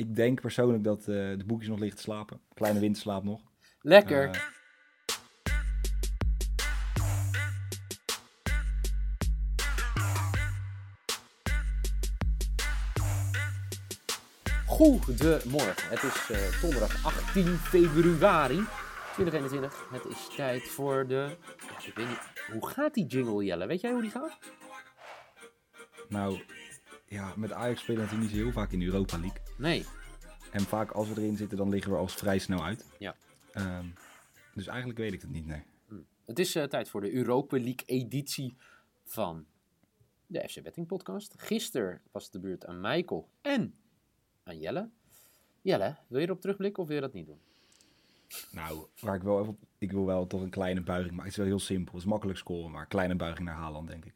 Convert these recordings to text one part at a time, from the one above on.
Ik denk persoonlijk dat eh, de boekjes nog liggen te slapen. Kleine winterslaap nog. Lekker. Eh, Goedemorgen. Het is eh, donderdag 18 februari 2021. Het is tijd voor de... Ja, ik weet niet, hoe gaat die jingle, Jelle? Weet jij hoe die gaat? nou, ja, met Ajax spelen natuurlijk niet zo heel vaak in de Europa League. Nee. En vaak als we erin zitten, dan liggen we als vrij snel uit. Ja. Ehm, dus eigenlijk weet ik het niet, nee. Het is eh, tijd voor de Europa League editie van de FC Betting podcast. Gisteren was het de beurt aan Michael en aan Jelle. Jelle, wil je erop terugblikken of wil je dat niet doen? Nou, waar ik wel even op... Ik wil wel toch een kleine buiging, maar het is wel heel simpel. Het is makkelijk scoren, maar kleine buiging naar Haaland, denk ik.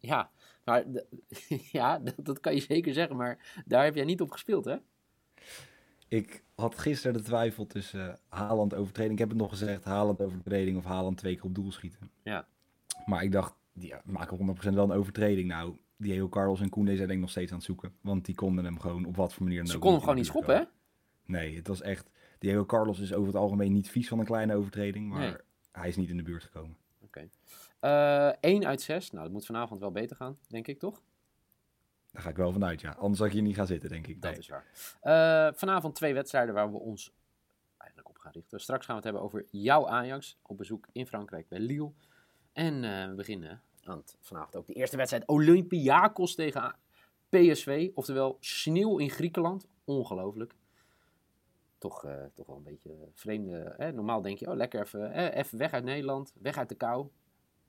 Ja, maar ja, dat, dat kan je zeker zeggen, maar daar heb jij niet op gespeeld, hè? Ik had gisteren de twijfel tussen eh, Haaland overtreding. Ik heb het nog gezegd, Haaland overtreding of Haaland twee keer op doel schieten. Ja. Maar ik dacht, ja, maken 100% wel een overtreding. Nou, Diego Carlos en Koendé zijn denk ik nog steeds aan het zoeken. Want die konden hem gewoon op wat voor manier dan Ze ook konden hem gewoon niet schoppen, hè? Nee, het was echt... Diego Carlos is over het algemeen niet vies van een kleine overtreding. Maar Nee. hij is niet in de buurt gekomen. Oké. Eh 1 uit 6. Nou, dat moet vanavond wel beter gaan, denk ik, toch? Daar ga ik wel vanuit, ja. Anders zou ik hier niet gaan zitten, denk ik. Dat is waar. Eh, vanavond twee wedstrijden waar we ons eigenlijk op gaan richten. Straks gaan we het hebben over jouw Ajax op bezoek in Frankrijk bij Lille. En eh, we beginnen aan het, vanavond ook de eerste wedstrijd Olympiakos tegen PSV. Oftewel sneeuw in Griekenland. Ongelooflijk. Toch, eh, toch wel een beetje vreemde. Hè? Normaal denk je, oh lekker even, even weg uit Nederland, weg uit de kou.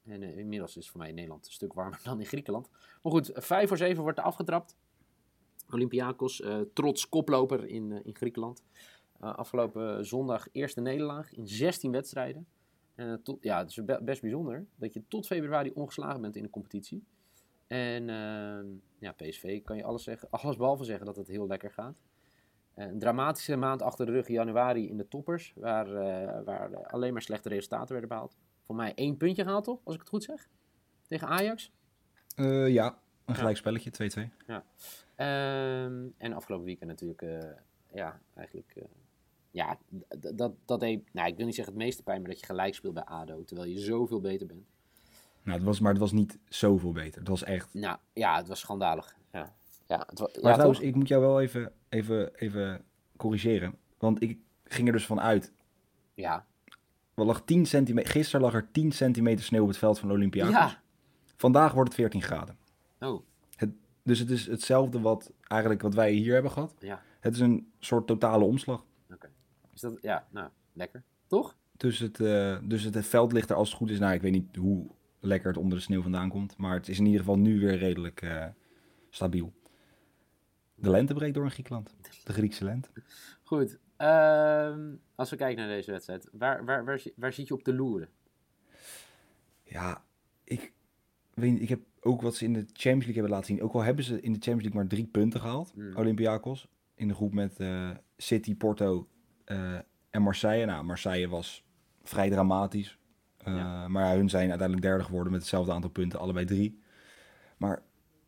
En eh, inmiddels is voor mij in Nederland een stuk warmer dan in Griekenland. Maar goed, vijf voor zeven wordt er afgetrapt. Olympiakos, eh, trots koploper in, in Griekenland. Afgelopen zondag eerste nederlaag in 16 wedstrijden. Ja, het is be- best bijzonder dat je tot februari ongeslagen bent in de competitie. En eh, ja, PSV kan je alles, zeggen, alles behalve zeggen dat het heel lekker gaat. Eh, een dramatische maand achter de rug, januari in de toppers, waar, eh, waar alleen maar slechte resultaten werden behaald. Voor mij één puntje gehaald, toch? Als ik het goed zeg? Tegen Ajax. Eh, ja, een gelijk spelletje, 2-2. Ehm, en afgelopen weekend natuurlijk, ja, eigenlijk, ja, dat, dat deed, nou, ik wil niet zeggen het meeste pijn, maar dat je gelijk speelt bij ADO, terwijl je zoveel beter bent. Nou, het was, maar het was niet zoveel beter. Het was echt... Nou, ja, het was schandalig. Ja, ja, het Maar ja, trouwens, toch? ik moet jou wel even, even, even corrigeren. Want ik ging er dus van uit. Ja, Er lag 10 centimeter, gisteren lag er 10 centimeter sneeuw op het veld van Olympiakos. ja. Vandaag wordt het 14 graden. Oh, Dus het is hetzelfde wat, eigenlijk wat wij hier hebben gehad. ja, Het is een soort totale omslag. oké. Is dat, ja, nou, lekker. Toch? Dus het, eh, dus het veld ligt er als het goed is. Nou, ik weet niet hoe lekker het onder de sneeuw vandaan komt. Maar het is in ieder geval nu weer redelijk eh, stabiel. De lente breekt door in Griekenland. De Griekse lente. Goed. Ehm, als we kijken naar deze wedstrijd, waar, waar, waar, zi- waar zit je op de loeren? Ja, ik weet. Ik heb ook wat ze in de Champions League hebben laten zien. Ook al hebben ze in de Champions League maar drie punten gehaald. Mm. Olympiakos. In de groep met eh, City, Porto eh, en Marseille. Nou, Marseille was vrij dramatisch. Eh, Ja. Maar ja, hun zijn uiteindelijk derde geworden met hetzelfde aantal punten. Allebei drie. Maar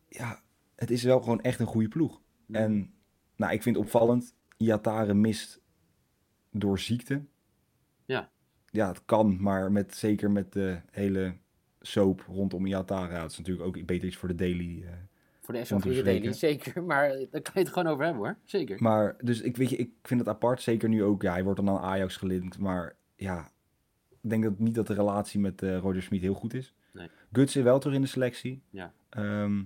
ja, het is wel gewoon echt een goede ploeg. Mm. En nou, ik vind het opvallend. Iatare mist door ziekte. Ja. Ja, het kan, maar met, zeker met de hele soap rondom Iatare. Ja, het is natuurlijk ook beter iets voor de daily. eh. Voor de SL4 Daily, zeker. Maar daar kan je het gewoon over hebben, hoor. Zeker. Maar dus ik weet je, ik vind het apart. Zeker nu ook. Ja, hij wordt dan aan Ajax gelinkt. Maar ja, ik denk dat niet dat de relatie met eh, Roger Smit heel goed is. Nee. Guts is wel terug in de selectie. Ja. Ehm,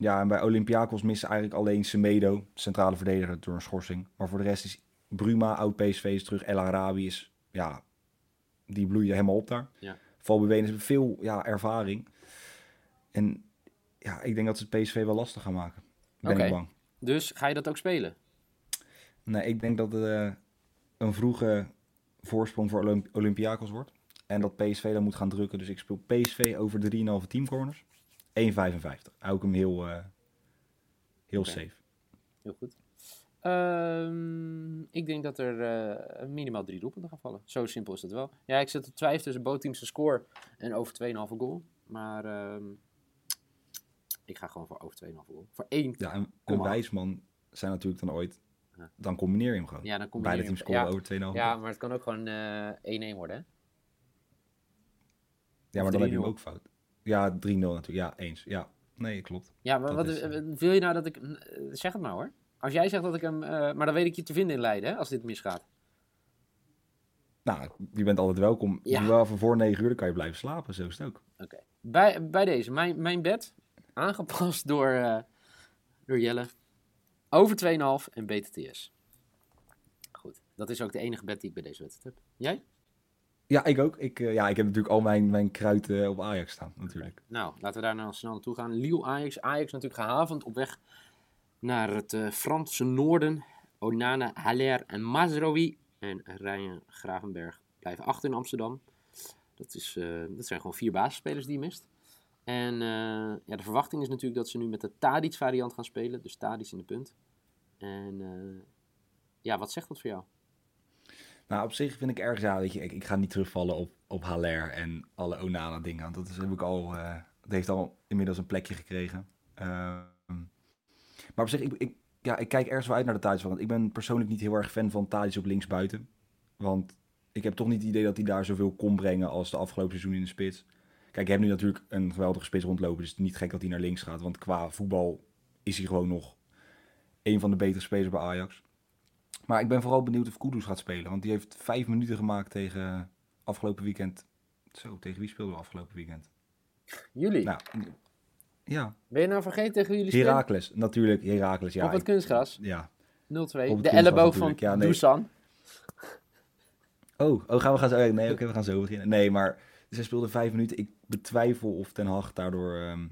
ja, en bij Olympiakos missen eigenlijk alleen Semedo, centrale verdediger, door een schorsing. Maar voor de rest is Bruma, oud PSV, is terug. El Arabi is, ja, die bloeien helemaal op daar. Ja. Valbewenen hebben veel ja, ervaring. En ja, ik denk dat ze het PSV wel lastig gaan maken. Ben ik bang. Dus ga je dat ook spelen? Nee, ik denk dat het eh, een vroege voorsprong voor Olymp Olympiakos wordt. En dat PSV dan moet gaan drukken. Dus ik speel PSV over 3,5 teamcorners. 1,55. Hou ik hem heel, eh, heel safe. Heel goed. Ehm, ik denk dat er eh, minimaal drie doelpunten gaan vallen. Zo simpel is dat wel. Ja, ik zit op twijfel tussen bootteamse score en over 2,5 goal. Maar ehm, ik ga gewoon voor over 2,5 goal. Voor één. Ja, en een wijsman zijn natuurlijk dan ooit... Ja. Dan combineer je hem gewoon. Ja, dan kom Beide teams scoren over 2,5 Ja, maar het kan ook gewoon eh 1-1 worden, hè? Ja, maar dan heb je 3-0. hem ook fout. Ja, 3-0 natuurlijk. Ja, eens. Ja, nee, klopt. Ja, maar Dat wat, is, eh, wil je nou dat ik... eh, zeg het maar hoor. Als jij zegt dat ik hem... eh, maar dan weet ik je te vinden in Leiden, hè, als dit misgaat. Nou, je bent altijd welkom. Ja. Wel even voor 9 uur, dan kan je blijven slapen. Zo is het ook. Oké. Bij, bij deze, mijn, mijn bed, aangepast door, eh, door Jelle. Over 2,5 en BTTS. Goed, dat is ook de enige bed die ik bij deze wedstrijd heb. Jij? Ja, ik ook. Ik, eh, ja, ik heb natuurlijk al mijn, mijn kruid eh, op Ajax staan, natuurlijk. Nou, laten we daar nou snel naartoe gaan. Lille Ajax. Ajax natuurlijk gehavend op weg naar het eh, Franse noorden. Onana, Haller en Mazraoui. En Ryan Gravenberg blijven achter in Amsterdam. Dat, is, dat zijn gewoon vier basisspelers die je mist. En ja, de verwachting is natuurlijk dat ze nu met de Tadic variant gaan spelen. Dus Tadic in de punt. En ja, wat zegt dat voor jou? Nou, op zich vind ik ergens, ja, weet je, ik, ik ga niet terugvallen op, op Haller en alle Onana dingen. Want dat is, heb ik al, dat heeft al inmiddels een plekje gekregen. Ehm, maar op zich, ik, ik, ja, ik kijk ergens wel uit naar de Tadic. Want ik ben persoonlijk niet heel erg fan van Tadic op linksbuiten. Want ik heb toch niet het idee dat hij daar zoveel kon brengen als de afgelopen seizoen in de spits. Kijk, je hebt nu natuurlijk een geweldige spits rondlopen. Dus het is niet gek dat hij naar links gaat. Want qua voetbal is hij gewoon nog een van de betere spelers bij Ajax. Maar ik ben vooral benieuwd of Kudus gaat spelen. Want die heeft vijf minuten gemaakt tegen afgelopen weekend. Zo, tegen wie speelden we afgelopen weekend? Jullie. Nou, ja. Ben je nou vergeten tegen jullie spelen? Herakles. Natuurlijk, Herakles. Ja, Op het kunstgras. 0-2. Ja. De het elleboog van. Ja, nee. Dusan. Oh, oh, gaan we gaan zo... Nee, oké, we gaan zo beginnen. Nee, maar zij speelde vijf minuten. Ik betwijfel of Ten Hag daardoor ehm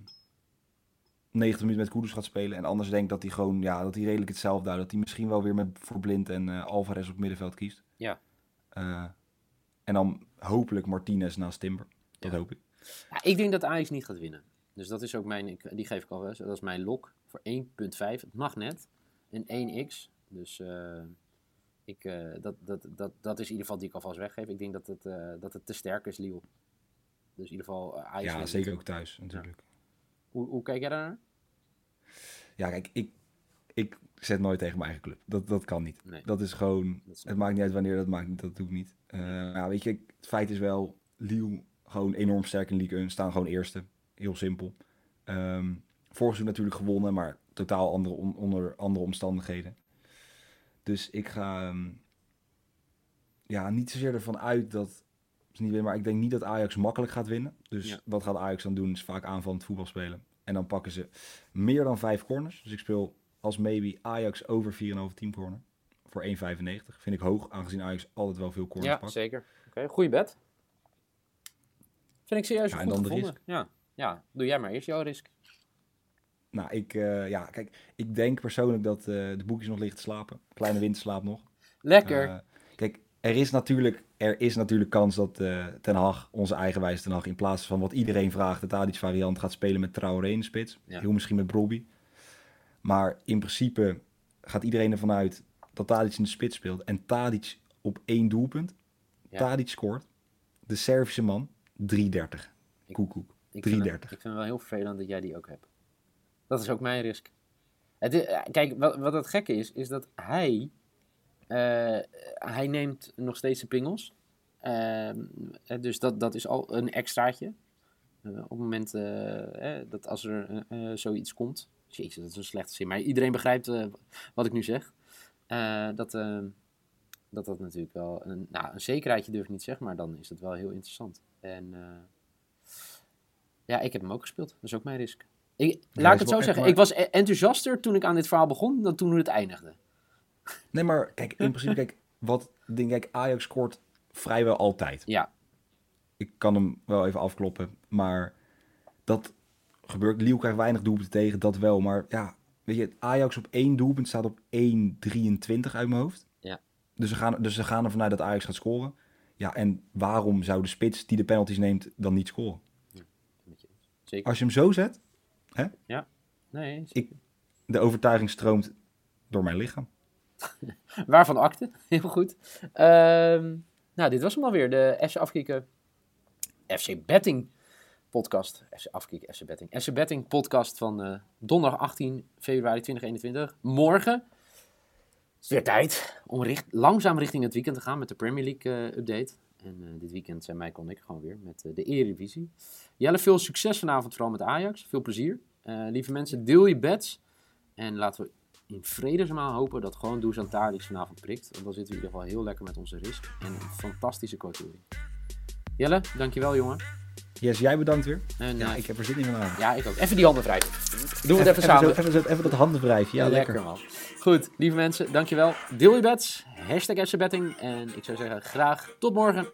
90 minuten met Kudus gaat spelen. En anders denk ik dat hij gewoon, ja, dat hij redelijk hetzelfde houdt. Dat hij misschien wel weer met voor Blind en eh, Alvarez op middenveld kiest. Ja. Eh, en dan hopelijk Martinez naast Timber. Dat Ja. hoop ik. Ja, ik denk dat Ajax niet gaat winnen. Dus dat is ook mijn, die geef ik al, dat is mijn lok voor 1.5. Het mag net. En 1x. Dus eh, ik, dat, dat, dat, dat is in ieder geval die ik alvast weggeef. Ik denk dat het, dat het te sterk is, Lille. Dus in ieder geval Ajax. Ja, zeker ook thuis natuurlijk. Hoe, hoe kijk jij daarnaar? Ja, kijk, ik, ik zet nooit tegen mijn eigen club. Dat, dat kan niet. Nee. Dat is gewoon, Dat is- het maakt niet uit wanneer, dat maakt niet, dat doe ik niet. Eh, ja, weet je, het feit is wel, Lille gewoon enorm sterk in Ligue 1, staan gewoon eerste. Heel simpel. Ehm vorig seizoen natuurlijk gewonnen, maar totaal andere, on- onder andere omstandigheden. Dus ik ga ehm, ja, niet zozeer ervan uit dat ze niet winnen, maar ik denk niet dat Ajax makkelijk gaat winnen. Dus Ja. wat gaat Ajax dan doen? Is vaak aanvallend voetbal spelen. En dan pakken ze meer dan vijf corners. Dus ik speel als maybe Ajax over 4,5 team corner. Voor 1,95. Vind ik hoog, aangezien Ajax altijd wel veel corners Ja, pakt. zeker. Oké, goeie bed. Vind ik serieus Ja, en goed dan de gevonden. Ja. ja, doe jij maar eerst jouw risk. Nou, ik, eh, ja, kijk, ik denk persoonlijk dat eh, de boekjes nog liggen te slapen. Kleine winterslaap nog. Lekker. Eh, kijk, er is natuurlijk, er is natuurlijk kans dat eh, Ten Hag, onze eigenwijze Ten Hag, in plaats van wat iedereen vraagt, de Tadic variant gaat spelen met Traoré in de spits. Ja. Heel misschien met Brobby. Maar in principe gaat iedereen ervan uit dat Tadic in de spits speelt. En Tadic op één doelpunt. Ja. Tadic scoort. De Servische man, 3,30. Ik- Koekoek. Ik vind, het, 3,30. ik vind het wel heel vervelend dat jij die ook hebt. Dat is ook mijn risk. Het is- eh, kijk, wat, wat het gekke is, is dat hij... eh, hij neemt nog steeds de pingels. Ehm, eh, dus dat, dat is al een extraatje. Eh, op het moment dat als er zoiets komt... Jezus, dat is een slechte zin. Maar iedereen begrijpt wat ik nu zeg. Dat, dat dat natuurlijk wel... Een, nou, een zekerheidje durf ik niet zeggen, maar dan is het wel heel interessant. En... ja, ik heb hem ook gespeeld. Dat is ook mijn risk. Ik, Ja, laat ik het zo zeggen. Ik was e- enthousiaster toen ik aan dit verhaal begon dan toen het eindigde. Nee, maar kijk, in principe, kijk, wat denk ik, Ajax scoort vrijwel altijd. Ja, Ik kan hem wel even afkloppen, maar dat gebeurt. Lille krijgt weinig doelpunten tegen, dat wel. Maar ja, weet je, Ajax op één doelpunt staat op 1,23 uit mijn hoofd. Ja. Dus ze, gaan, dus ze gaan ervan uit dat Ajax gaat scoren. Ja, en waarom zou de spits die de penalties neemt dan niet scoren? Eens. Zeker. Als je hem zo zet, Nee, ik, de overtuiging stroomt door mijn lichaam. Waarvan akte? Heel goed. Ehm, nou, dit was hem alweer. De FC Afkikken FC Betting podcast. FC Afkikken, FC Betting. FC Betting podcast van eh, donderdag 18 februari 2021. Morgen is weer tijd om langzaam richting het weekend te gaan met de Premier League eh, update. En eh, dit weekend zijn Michael en ik gewoon weer met de Eredivisie. Jelle, veel succes vanavond vooral met Ajax. Veel plezier. Lieve mensen, deel je bets. En laten we in vredesmaal hopen dat gewoon Dusan Tadic vanavond prikt. Want dan zitten we in ieder geval heel lekker met onze risk. En een fantastische quotering. Jelle, dankjewel jongen. Yes, jij bedankt weer. Ja, eh, ik heb er zin in vanavond. ja, ik ook. Even die handen wrijven. Doen we het even, samen. Zo, even, zo- even dat handenwrijfje. Ja, Ja, lekker. lekker man. Goed, lieve mensen, dankjewel. Deel je bets. Hashtag FC Betting. En ik zou zeggen, graag tot morgen.